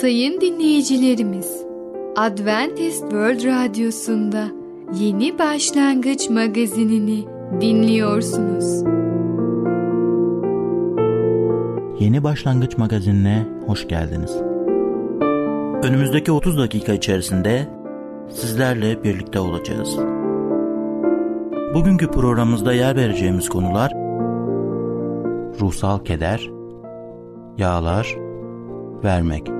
Sayın dinleyicilerimiz, Adventist World Radyosu'nda Yeni Başlangıç magazinini dinliyorsunuz. Yeni Başlangıç magazinine hoş geldiniz. Önümüzdeki 30 dakika içerisinde sizlerle birlikte olacağız. Bugünkü programımızda yer vereceğimiz konular ruhsal keder, yağlar, vermek.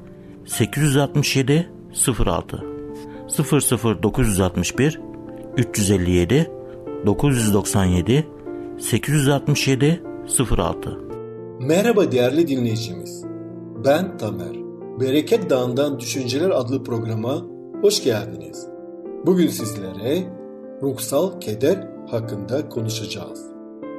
867 06 00961 357 997 867 06 Merhaba değerli dinleyicimiz. Ben Tamer. Bereket Dağı'ndan Düşünceler adlı programa hoş geldiniz. Bugün sizlere ruhsal keder hakkında konuşacağız.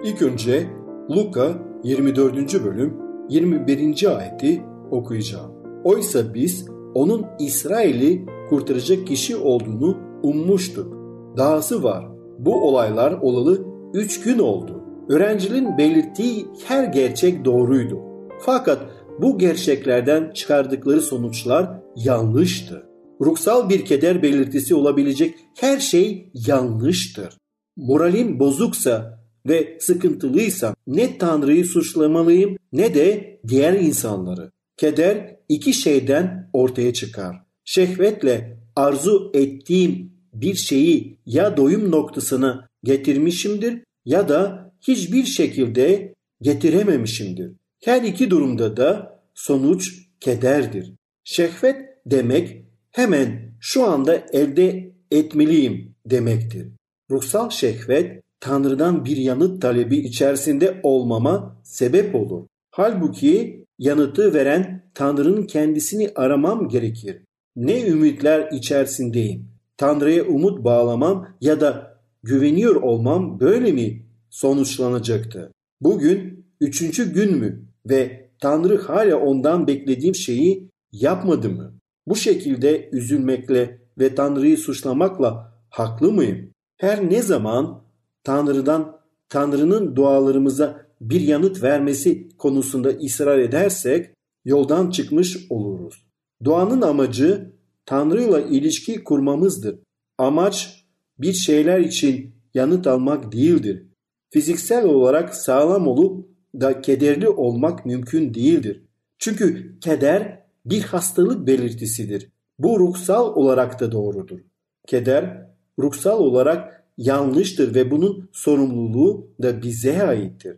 İlk önce Luka 24. bölüm 21. ayeti okuyacağım. Oysa biz onun İsrail'i kurtaracak kişi olduğunu ummuştuk. Dahası var. Bu olaylar olalı 3 gün oldu. Öğrencinin belirttiği her gerçek doğruydu. Fakat bu gerçeklerden çıkardıkları sonuçlar yanlıştı. Ruhsal bir keder belirtisi olabilecek her şey yanlıştır. Moralim bozuksa ve sıkıntılıysa ne Tanrı'yı suçlamalıyım ne de diğer insanları. Keder iki şeyden ortaya çıkar. Şehvetle arzu ettiğim bir şeyi ya doyum noktasına getirmişimdir ya da hiçbir şekilde getirememişimdir. Her iki durumda da sonuç kederdir. Şehvet demek hemen şu anda elde etmeliyim demektir. Ruhsal şehvet Tanrı'dan bir yanıt talebi içerisinde olmama sebep olur. Halbuki yanıtı veren Tanrı'nın kendisini aramam gerekir. Ne ümitler içerisindeyim? Tanrı'ya umut bağlamam ya da güveniyor olmam böyle mi sonuçlanacaktı? Bugün üçüncü gün mü ve Tanrı hala ondan beklediğim şeyi yapmadı mı? Bu şekilde üzülmekle ve Tanrı'yı suçlamakla haklı mıyım? Her ne zaman Tanrı'dan Tanrı'nın dualarımıza bir yanıt vermesi konusunda ısrar edersek yoldan çıkmış oluruz. Duanın amacı Tanrı'yla ilişki kurmamızdır. Amaç bir şeyler için yanıt almak değildir. Fiziksel olarak sağlam olup da kederli olmak mümkün değildir. Çünkü keder bir hastalık belirtisidir. Bu ruhsal olarak da doğrudur. Keder ruhsal olarak yanlıştır ve bunun sorumluluğu da bize aittir.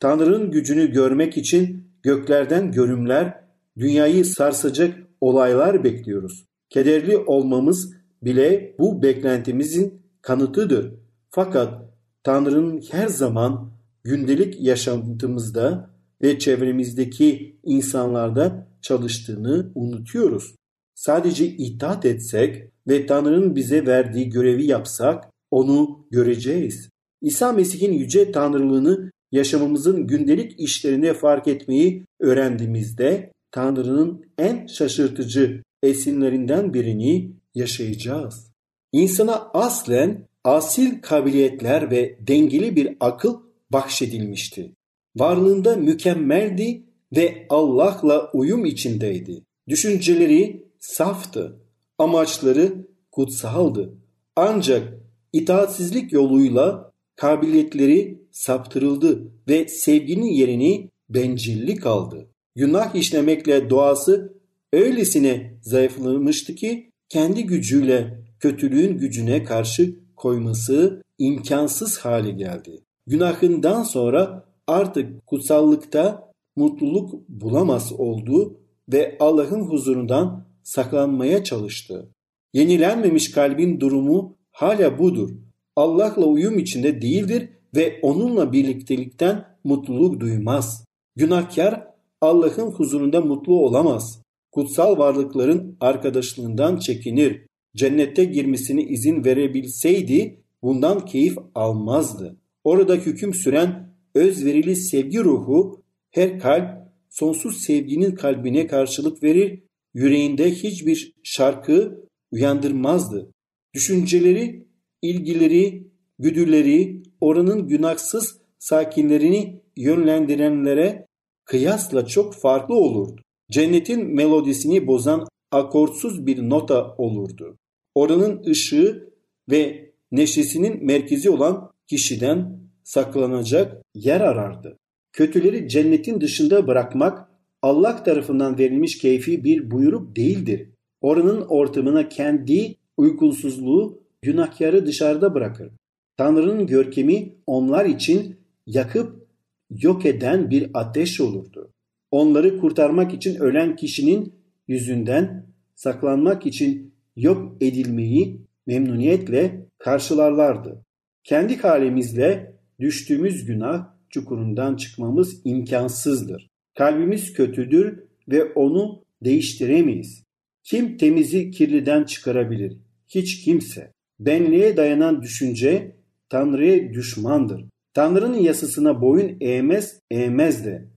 Tanrı'nın gücünü görmek için göklerden görümler, dünyayı sarsacak olaylar bekliyoruz. Kederli olmamız bile bu beklentimizin kanıtıdır. Fakat Tanrı'nın her zaman gündelik yaşantımızda ve çevremizdeki insanlarda çalıştığını unutuyoruz. Sadece itaat etsek ve Tanrı'nın bize verdiği görevi yapsak onu göreceğiz. İsa Mesih'in yüce tanrılığını yaşamımızın gündelik işlerine fark etmeyi öğrendiğimizde Tanrı'nın en şaşırtıcı esinlerinden birini yaşayacağız. İnsana aslen asil kabiliyetler ve dengeli bir akıl bahşedilmişti. Varlığında mükemmeldi ve Allah'la uyum içindeydi. Düşünceleri saftı, amaçları kutsaldı. Ancak itaatsizlik yoluyla kabiliyetleri saptırıldı ve sevginin yerini bencillik aldı. Günah işlemekle doğası öylesine zayıflamıştı ki kendi gücüyle kötülüğün gücüne karşı koyması imkansız hale geldi. Günahından sonra artık kutsallıkta mutluluk bulamaz oldu ve Allah'ın huzurundan saklanmaya çalıştı. Yenilenmemiş kalbin durumu hala budur. Allah'la uyum içinde değildir ve onunla birliktelikten mutluluk duymaz. Günahkar Allah'ın huzurunda mutlu olamaz. Kutsal varlıkların arkadaşlığından çekinir. Cennette girmesine izin verebilseydi bundan keyif almazdı. Orada hüküm süren özverili sevgi ruhu her kalp sonsuz sevginin kalbine karşılık verir, yüreğinde hiçbir şarkı uyandırmazdı. Düşünceleri, ilgileri, güdüleri oranın günahsız sakinlerini yönlendirenlere kıyasla çok farklı olurdu. Cennetin melodisini bozan akortsuz bir nota olurdu. Oranın ışığı ve neşesinin merkezi olan kişiden saklanacak yer arardı. Kötüleri cennetin dışında bırakmak Allah tarafından verilmiş keyfi bir buyruk değildir. Oranın ortamına kendi uykusuzluğu günahkarı dışarıda bırakır. Tanrı'nın görkemi onlar için yakıp yok eden bir ateş olurdu. Onları kurtarmak için ölen kişinin yüzünden saklanmak için yok edilmeyi memnuniyetle karşılarlardı. Kendi halimizle düştüğümüz günah çukurundan çıkmamız imkansızdır. Kalbimiz kötüdür ve onu değiştiremeyiz. Kim temizi kirliden çıkarabilir? Hiç kimse. Benliğe dayanan düşünce Tanrı'ya düşmandır. Tanrı'nın yasasına boyun eğmez, eğmez de.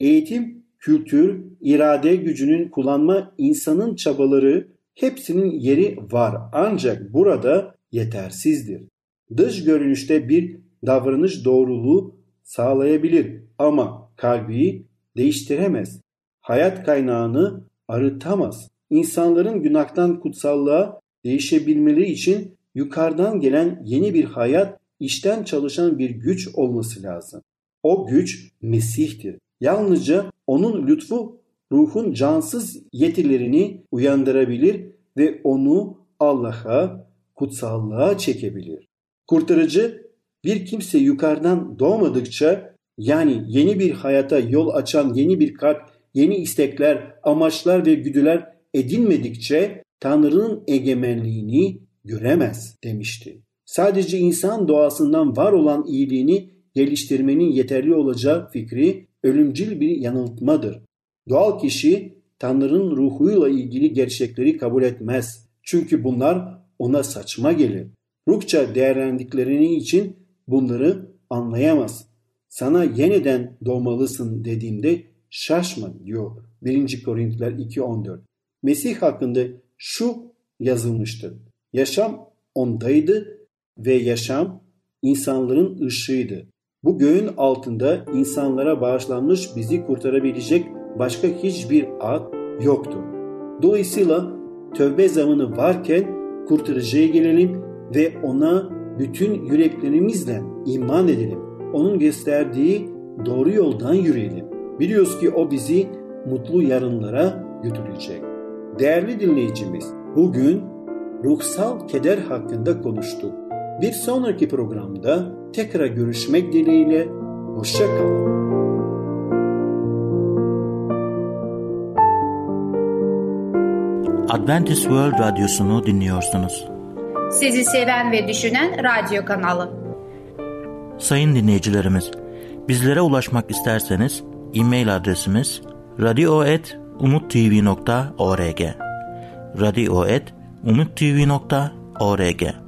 Eğitim, kültür, irade gücünün kullanma insanın çabaları hepsinin yeri var ancak burada yetersizdir. Dış görünüşte bir davranış doğruluğu sağlayabilir ama kalbi değiştiremez. Hayat kaynağını arıtamaz. İnsanların günahtan kutsallığa değişebilmeleri için yukarıdan gelen yeni bir hayat, işten çalışan bir güç olması lazım. O güç Mesih'tir. Yalnızca onun lütfu ruhun cansız yetilerini uyandırabilir ve onu Allah'a, kutsallığa çekebilir. Kurtarıcı bir kimse yukarıdan doğmadıkça yani yeni bir hayata yol açan yeni bir kalp, yeni istekler, amaçlar ve güdüler edinmedikçe Tanrı'nın egemenliğini göremez demişti. Sadece insan doğasından var olan iyiliğini geliştirmenin yeterli olacağı fikri ölümcül bir yanıltmadır. Doğal kişi Tanrı'nın ruhuyla ilgili gerçekleri kabul etmez. Çünkü bunlar ona saçma gelir. Ruhça değerlendiklerini için bunları anlayamaz. Sana yeniden doğmalısın dediğimde şaşma diyor 1. Korintiler 2.14. Mesih hakkında şu yazılmıştır. Yaşam ondaydı ve yaşam insanların ışığıydı. Bu göğün altında insanlara bağışlanmış bizi kurtarabilecek başka hiçbir ad yoktur. Dolayısıyla tövbe zamanı varken kurtarıcıya gelelim ve ona bütün yüreklerimizle iman edelim. Onun gösterdiği doğru yoldan yürüyelim. Biliyoruz ki o bizi mutlu yarınlara götürecek. Değerli dinleyicimiz, bugün ruhsal keder hakkında konuştuk. Bir sonraki programda tekrar görüşmek dileğiyle, hoşça kalın. Adventist World Radyosu'nu dinliyorsunuz. Sizi seven ve düşünen radyo kanalı. Sayın dinleyicilerimiz, bizlere ulaşmak isterseniz e-mail adresimiz radio.umutv.org radio.umutv.org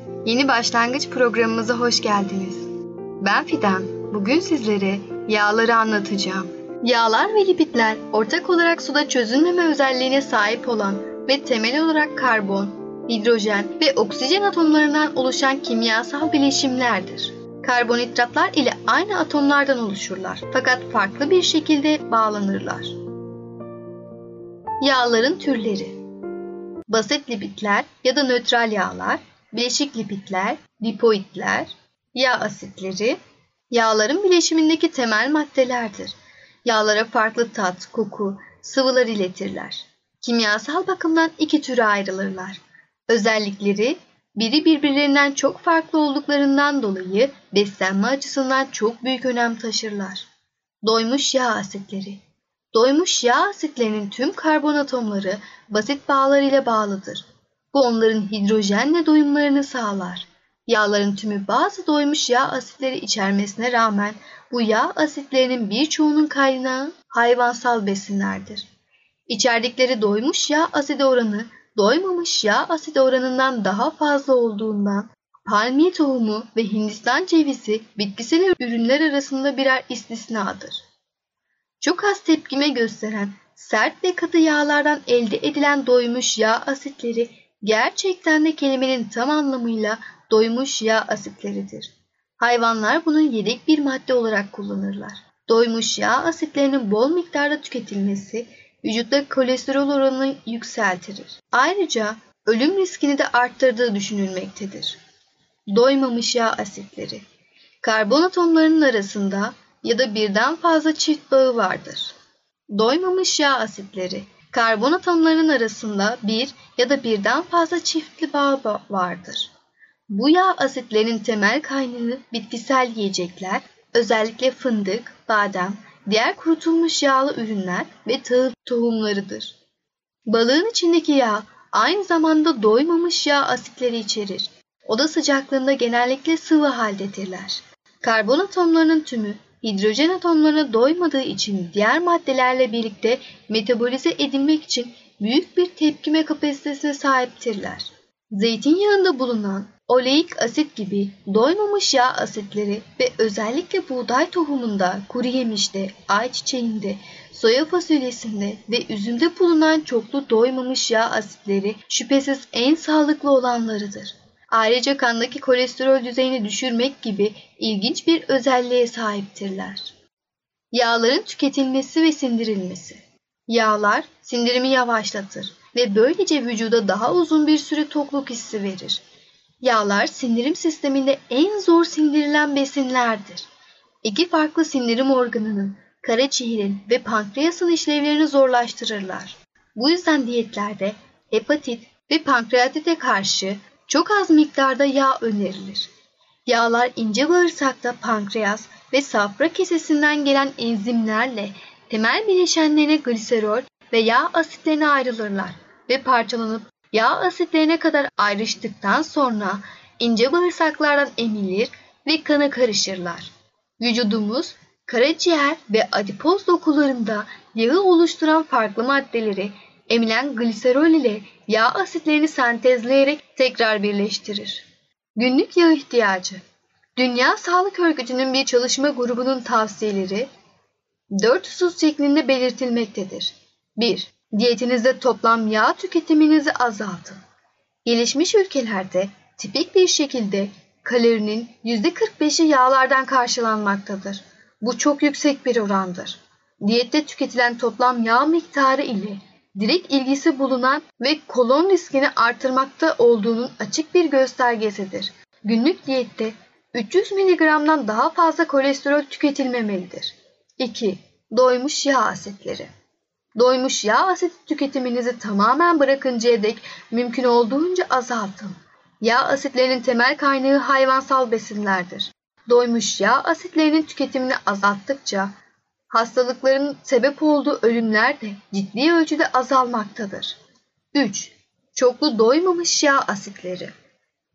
Yeni başlangıç programımıza hoş geldiniz. Ben Fidan. Bugün sizlere yağları anlatacağım. Yağlar ve lipidler ortak olarak suda çözünmeme özelliğine sahip olan ve temel olarak karbon, hidrojen ve oksijen atomlarından oluşan kimyasal bileşimlerdir. Karbonhidratlar ile aynı atomlardan oluşurlar fakat farklı bir şekilde bağlanırlar. Yağların türleri basit lipidler ya da nötral yağlar, bileşik lipidler, lipoidler, yağ asitleri, yağların bileşimindeki temel maddelerdir. Yağlara farklı tat, koku, sıvılar iletirler. Kimyasal bakımdan iki türe ayrılırlar. Özellikleri biri birbirlerinden çok farklı olduklarından dolayı beslenme açısından çok büyük önem taşırlar. Doymuş yağ asitleri Doymuş yağ asitlerinin tüm karbon atomları basit bağlar ile bağlıdır. Bu onların hidrojenle doyumlarını sağlar. Yağların tümü bazı doymuş yağ asitleri içermesine rağmen bu yağ asitlerinin birçoğunun kaynağı hayvansal besinlerdir. İçerdikleri doymuş yağ asidi oranı doymamış yağ asidi oranından daha fazla olduğundan palmiye tohumu ve Hindistan cevizi bitkisel ürünler arasında birer istisnadır. Çok az tepkime gösteren sert ve katı yağlardan elde edilen doymuş yağ asitleri gerçekten de kelimenin tam anlamıyla doymuş yağ asitleridir. Hayvanlar bunu yedek bir madde olarak kullanırlar. Doymuş yağ asitlerinin bol miktarda tüketilmesi vücutta kolesterol oranını yükseltir. Ayrıca ölüm riskini de arttırdığı düşünülmektedir. Doymamış yağ asitleri Karbon atomlarının arasında ya da birden fazla çift bağı vardır. Doymamış yağ asitleri Karbon atomlarının arasında bir ya da birden fazla çiftli bağ vardır. Bu yağ asitlerinin temel kaynağı bitkisel yiyecekler, özellikle fındık, badem, diğer kurutulmuş yağlı ürünler ve tahıl tohumlarıdır. Balığın içindeki yağ aynı zamanda doymamış yağ asitleri içerir. Oda sıcaklığında genellikle sıvı haldedirler. Karbon atomlarının tümü hidrojen atomlarına doymadığı için diğer maddelerle birlikte metabolize edilmek için büyük bir tepkime kapasitesine sahiptirler. Zeytinyağında bulunan oleik asit gibi doymamış yağ asitleri ve özellikle buğday tohumunda, kuru yemişte, ayçiçeğinde, soya fasulyesinde ve üzümde bulunan çoklu doymamış yağ asitleri şüphesiz en sağlıklı olanlarıdır. Ayrıca kandaki kolesterol düzeyini düşürmek gibi ilginç bir özelliğe sahiptirler. Yağların tüketilmesi ve sindirilmesi Yağlar sindirimi yavaşlatır ve böylece vücuda daha uzun bir süre tokluk hissi verir. Yağlar sindirim sisteminde en zor sindirilen besinlerdir. İki farklı sindirim organının, karaciğerin ve pankreasın işlevlerini zorlaştırırlar. Bu yüzden diyetlerde hepatit ve pankreatite karşı çok az miktarda yağ önerilir. Yağlar ince bağırsakta pankreas ve safra kesesinden gelen enzimlerle temel bileşenlerine gliserol ve yağ asitlerine ayrılırlar ve parçalanıp yağ asitlerine kadar ayrıştıktan sonra ince bağırsaklardan emilir ve kana karışırlar. Vücudumuz karaciğer ve adipoz dokularında yağı oluşturan farklı maddeleri emilen gliserol ile yağ asitlerini sentezleyerek tekrar birleştirir. Günlük yağ ihtiyacı Dünya Sağlık Örgütü'nün bir çalışma grubunun tavsiyeleri 4 husus şeklinde belirtilmektedir. 1. Diyetinizde toplam yağ tüketiminizi azaltın. Gelişmiş ülkelerde tipik bir şekilde kalorinin %45'i yağlardan karşılanmaktadır. Bu çok yüksek bir orandır. Diyette tüketilen toplam yağ miktarı ile direkt ilgisi bulunan ve kolon riskini artırmakta olduğunun açık bir göstergesidir. Günlük diyette 300 mg'dan daha fazla kolesterol tüketilmemelidir. 2. Doymuş yağ asitleri Doymuş yağ asit tüketiminizi tamamen bırakıncaya dek mümkün olduğunca azaltın. Yağ asitlerinin temel kaynağı hayvansal besinlerdir. Doymuş yağ asitlerinin tüketimini azalttıkça hastalıkların sebep olduğu ölümler de ciddi ölçüde azalmaktadır. 3. Çoklu doymamış yağ asitleri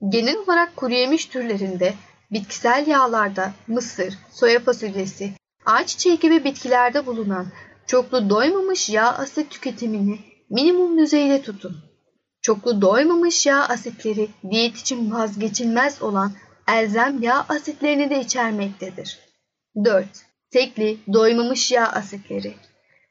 Genel olarak kuru yemiş türlerinde, bitkisel yağlarda mısır, soya fasulyesi, ayçiçeği gibi bitkilerde bulunan çoklu doymamış yağ asit tüketimini minimum düzeyde tutun. Çoklu doymamış yağ asitleri diyet için vazgeçilmez olan elzem yağ asitlerini de içermektedir. 4. Tekli doymamış yağ asitleri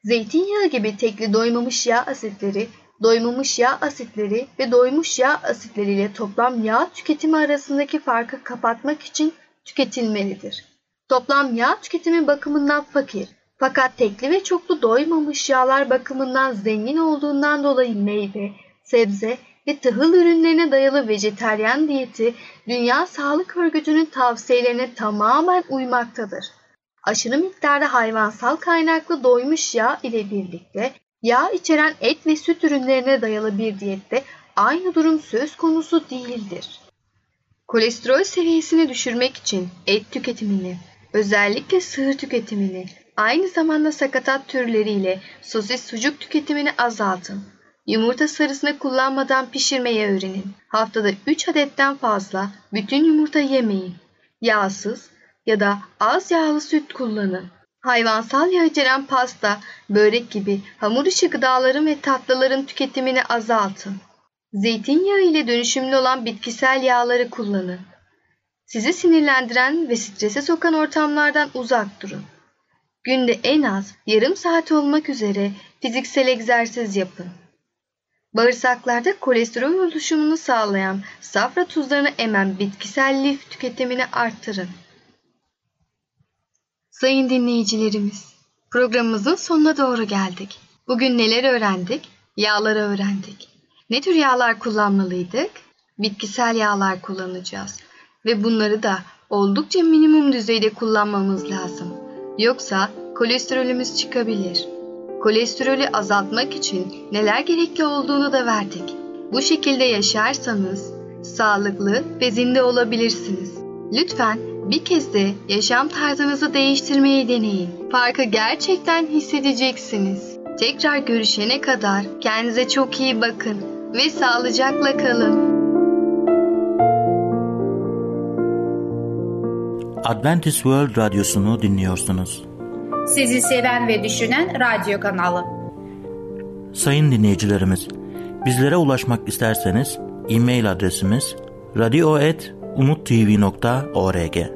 Zeytinyağı gibi tekli doymamış yağ asitleri, doymamış yağ asitleri ve doymuş yağ asitleriyle toplam yağ tüketimi arasındaki farkı kapatmak için tüketilmelidir. Toplam yağ tüketimi bakımından fakir fakat tekli ve çoklu doymamış yağlar bakımından zengin olduğundan dolayı meyve, sebze ve tahıl ürünlerine dayalı vejeteryan diyeti Dünya Sağlık Örgütü'nün tavsiyelerine tamamen uymaktadır. Aşırı miktarda hayvansal kaynaklı doymuş yağ ile birlikte yağ içeren et ve süt ürünlerine dayalı bir diyette aynı durum söz konusu değildir. Kolesterol seviyesini düşürmek için et tüketimini, özellikle sığır tüketimini, aynı zamanda sakatat türleriyle sosis sucuk tüketimini azaltın. Yumurta sarısını kullanmadan pişirmeye öğrenin. Haftada 3 adetten fazla bütün yumurta yemeyin. Yağsız ya da az yağlı süt kullanın. Hayvansal yağ içeren pasta, börek gibi hamur işi gıdaların ve tatlıların tüketimini azaltın. Zeytinyağı ile dönüşümlü olan bitkisel yağları kullanın. Sizi sinirlendiren ve strese sokan ortamlardan uzak durun. Günde en az yarım saat olmak üzere fiziksel egzersiz yapın. Bağırsaklarda kolesterol oluşumunu sağlayan safra tuzlarını emen bitkisel lif tüketimini arttırın. Sayın dinleyicilerimiz, programımızın sonuna doğru geldik. Bugün neler öğrendik? Yağları öğrendik. Ne tür yağlar kullanmalıydık? Bitkisel yağlar kullanacağız. Ve bunları da oldukça minimum düzeyde kullanmamız lazım. Yoksa kolesterolümüz çıkabilir. Kolesterolü azaltmak için neler gerekli olduğunu da verdik. Bu şekilde yaşarsanız sağlıklı ve zinde olabilirsiniz. Lütfen bir kez de yaşam tarzınızı değiştirmeyi deneyin. Farkı gerçekten hissedeceksiniz. Tekrar görüşene kadar kendinize çok iyi bakın ve sağlıcakla kalın. Adventist World Radyosunu dinliyorsunuz. Sizi seven ve düşünen radyo kanalı. Sayın dinleyicilerimiz, bizlere ulaşmak isterseniz e-mail adresimiz radio.umutv.org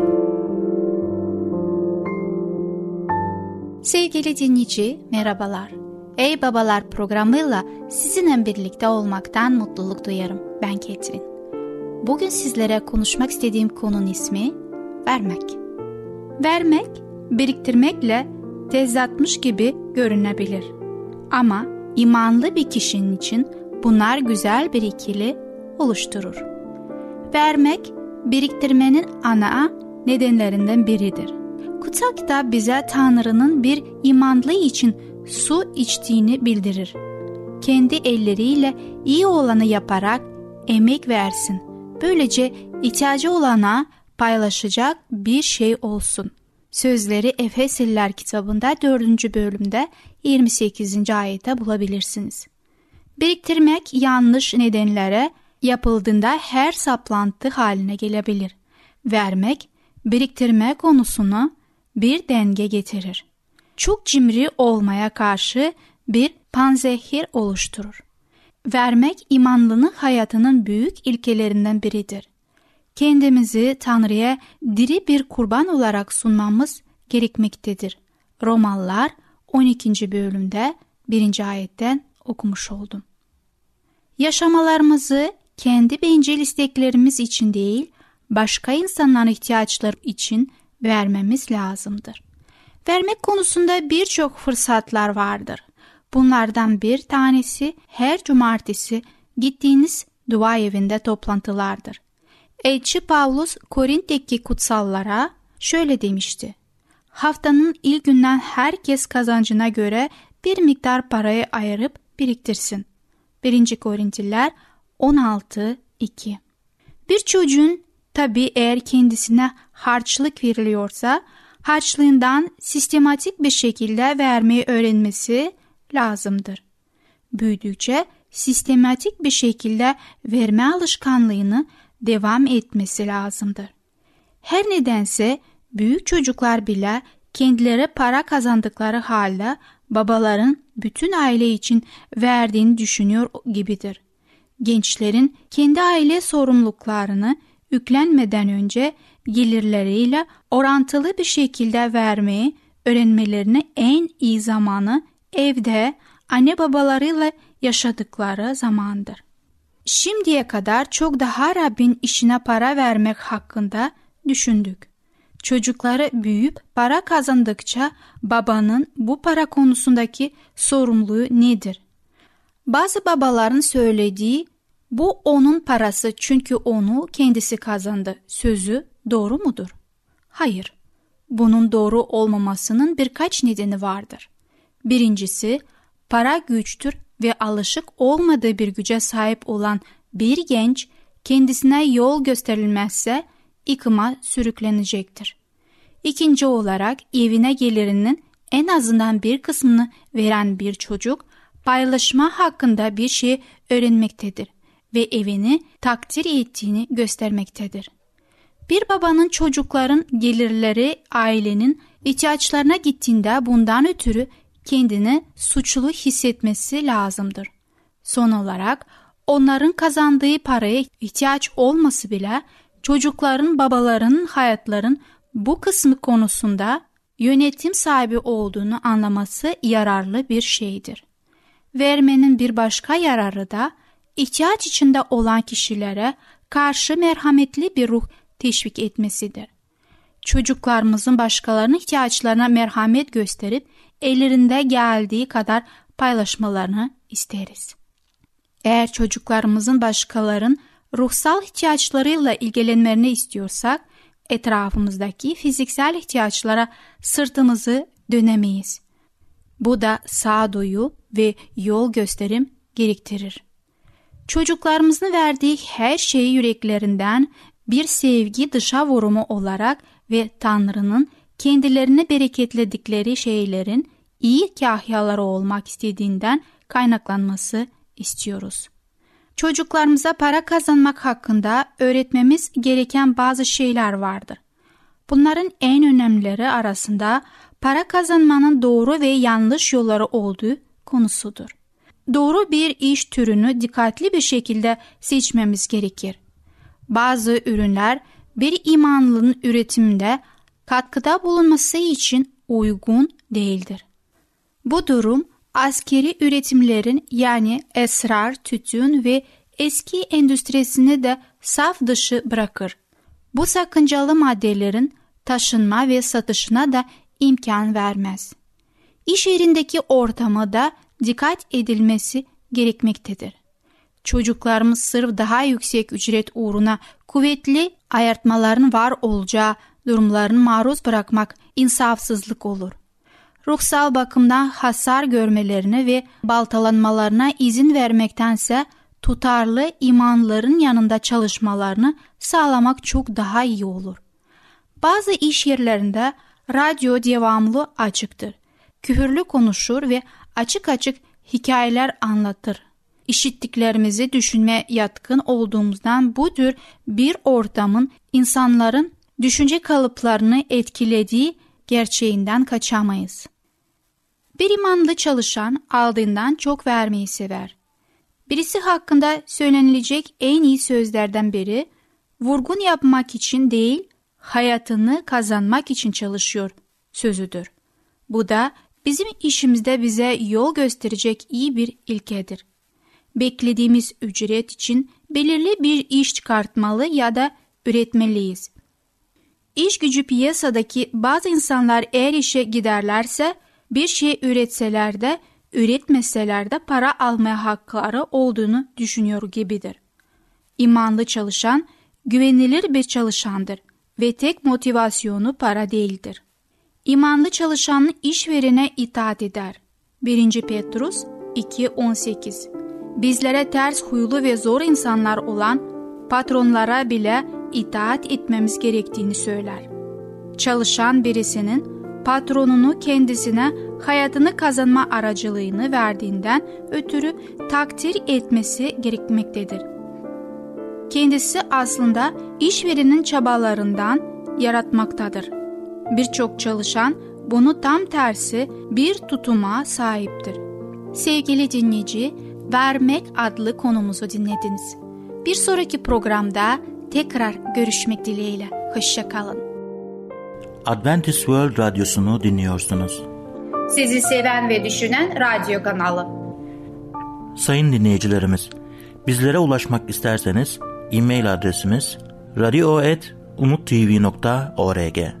Sevgili dinleyici, merhabalar. Ey Babalar programıyla sizinle birlikte olmaktan mutluluk duyarım. Ben Ketrin. Bugün sizlere konuşmak istediğim konunun ismi vermek. Vermek, biriktirmekle tezatmış gibi görünebilir. Ama imanlı bir kişinin için bunlar güzel bir ikili oluşturur. Vermek, biriktirmenin ana nedenlerinden biridir. Kutsal kitap bize Tanrı'nın bir imanlı için su içtiğini bildirir. Kendi elleriyle iyi olanı yaparak emek versin. Böylece ihtiyacı olana paylaşacak bir şey olsun. Sözleri Efesliler kitabında 4. bölümde 28. ayette bulabilirsiniz. Biriktirmek yanlış nedenlere yapıldığında her saplantı haline gelebilir. Vermek, biriktirme konusunu bir denge getirir. Çok cimri olmaya karşı bir panzehir oluşturur. Vermek imanlının hayatının büyük ilkelerinden biridir. Kendimizi Tanrı'ya diri bir kurban olarak sunmamız gerekmektedir. Romalılar 12. bölümde 1. ayetten okumuş oldum. Yaşamalarımızı kendi bencil isteklerimiz için değil, başka insanların ihtiyaçları için vermemiz lazımdır. Vermek konusunda birçok fırsatlar vardır. Bunlardan bir tanesi her cumartesi gittiğiniz dua evinde toplantılardır. Elçi Pavlus Korint'teki kutsallara şöyle demişti. Haftanın ilk günden herkes kazancına göre bir miktar parayı ayırıp biriktirsin. 1. Korintliler 16.2 Bir çocuğun tabi eğer kendisine harçlık veriliyorsa harçlığından sistematik bir şekilde vermeyi öğrenmesi lazımdır. Büyüdükçe sistematik bir şekilde verme alışkanlığını devam etmesi lazımdır. Her nedense büyük çocuklar bile kendileri para kazandıkları halde babaların bütün aile için verdiğini düşünüyor gibidir. Gençlerin kendi aile sorumluluklarını yüklenmeden önce gelirleriyle orantılı bir şekilde vermeyi öğrenmelerine en iyi zamanı evde anne babalarıyla yaşadıkları zamandır. Şimdiye kadar çok daha Rabbin işine para vermek hakkında düşündük. Çocukları büyüyüp para kazandıkça babanın bu para konusundaki sorumluluğu nedir? Bazı babaların söylediği bu onun parası çünkü onu kendisi kazandı sözü doğru mudur? Hayır. Bunun doğru olmamasının birkaç nedeni vardır. Birincisi, para güçtür ve alışık olmadığı bir güce sahip olan bir genç kendisine yol gösterilmezse yıkıma sürüklenecektir. İkinci olarak evine gelirinin en azından bir kısmını veren bir çocuk paylaşma hakkında bir şey öğrenmektedir ve evini takdir ettiğini göstermektedir. Bir babanın çocukların gelirleri ailenin ihtiyaçlarına gittiğinde bundan ötürü kendini suçlu hissetmesi lazımdır. Son olarak onların kazandığı paraya ihtiyaç olması bile çocukların babaların hayatların bu kısmı konusunda yönetim sahibi olduğunu anlaması yararlı bir şeydir. Vermenin bir başka yararı da ihtiyaç içinde olan kişilere karşı merhametli bir ruh teşvik etmesidir. Çocuklarımızın başkalarının ihtiyaçlarına merhamet gösterip ellerinde geldiği kadar paylaşmalarını isteriz. Eğer çocuklarımızın başkalarının ruhsal ihtiyaçlarıyla ilgilenmelerini istiyorsak, etrafımızdaki fiziksel ihtiyaçlara sırtımızı dönemeyiz. Bu da sağduyu ve yol gösterim gerektirir. Çocuklarımızın verdiği her şeyi yüreklerinden bir sevgi dışa vurumu olarak ve Tanrı'nın kendilerini bereketledikleri şeylerin iyi kahyaları olmak istediğinden kaynaklanması istiyoruz. Çocuklarımıza para kazanmak hakkında öğretmemiz gereken bazı şeyler vardır. Bunların en önemlileri arasında para kazanmanın doğru ve yanlış yolları olduğu konusudur. Doğru bir iş türünü dikkatli bir şekilde seçmemiz gerekir. Bazı ürünler bir imanlının üretiminde katkıda bulunması için uygun değildir. Bu durum askeri üretimlerin yani esrar, tütün ve eski endüstrisini de saf dışı bırakır. Bu sakıncalı maddelerin taşınma ve satışına da imkan vermez. İş yerindeki ortama da dikkat edilmesi gerekmektedir. Çocuklarımız sırf daha yüksek ücret uğruna kuvvetli ayartmaların var olacağı durumlarını maruz bırakmak insafsızlık olur. Ruhsal bakımdan hasar görmelerine ve baltalanmalarına izin vermektense tutarlı imanların yanında çalışmalarını sağlamak çok daha iyi olur. Bazı iş yerlerinde radyo devamlı açıktır. Küfürlü konuşur ve açık açık hikayeler anlatır. İşittiklerimizi düşünme yatkın olduğumuzdan bu tür bir ortamın insanların düşünce kalıplarını etkilediği gerçeğinden kaçamayız. Bir imanlı çalışan aldığından çok vermeyi sever. Birisi hakkında söylenilecek en iyi sözlerden biri, vurgun yapmak için değil, hayatını kazanmak için çalışıyor sözüdür. Bu da bizim işimizde bize yol gösterecek iyi bir ilkedir. Beklediğimiz ücret için belirli bir iş çıkartmalı ya da üretmeliyiz. İş gücü piyasadaki bazı insanlar eğer işe giderlerse bir şey üretseler de üretmeseler de para almaya hakları olduğunu düşünüyor gibidir. İmanlı çalışan güvenilir bir çalışandır ve tek motivasyonu para değildir. İmanlı çalışan işverene itaat eder. 1. Petrus 2.18 Bizlere ters huylu ve zor insanlar olan patronlara bile itaat etmemiz gerektiğini söyler. Çalışan birisinin patronunu kendisine hayatını kazanma aracılığını verdiğinden ötürü takdir etmesi gerekmektedir. Kendisi aslında işverenin çabalarından yaratmaktadır. Birçok çalışan bunu tam tersi bir tutuma sahiptir. Sevgili dinleyici, vermek adlı konumuzu dinlediniz. Bir sonraki programda tekrar görüşmek dileğiyle. Hoşçakalın. Adventist World Radyosu'nu dinliyorsunuz. Sizi seven ve düşünen radyo kanalı. Sayın dinleyicilerimiz, bizlere ulaşmak isterseniz e-mail adresimiz radio.umutv.org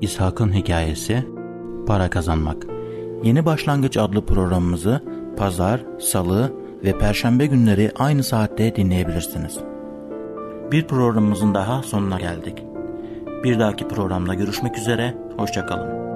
İshak'ın hikayesi, para kazanmak. Yeni Başlangıç adlı programımızı pazar, salı ve perşembe günleri aynı saatte dinleyebilirsiniz. Bir programımızın daha sonuna geldik. Bir dahaki programda görüşmek üzere, hoşçakalın.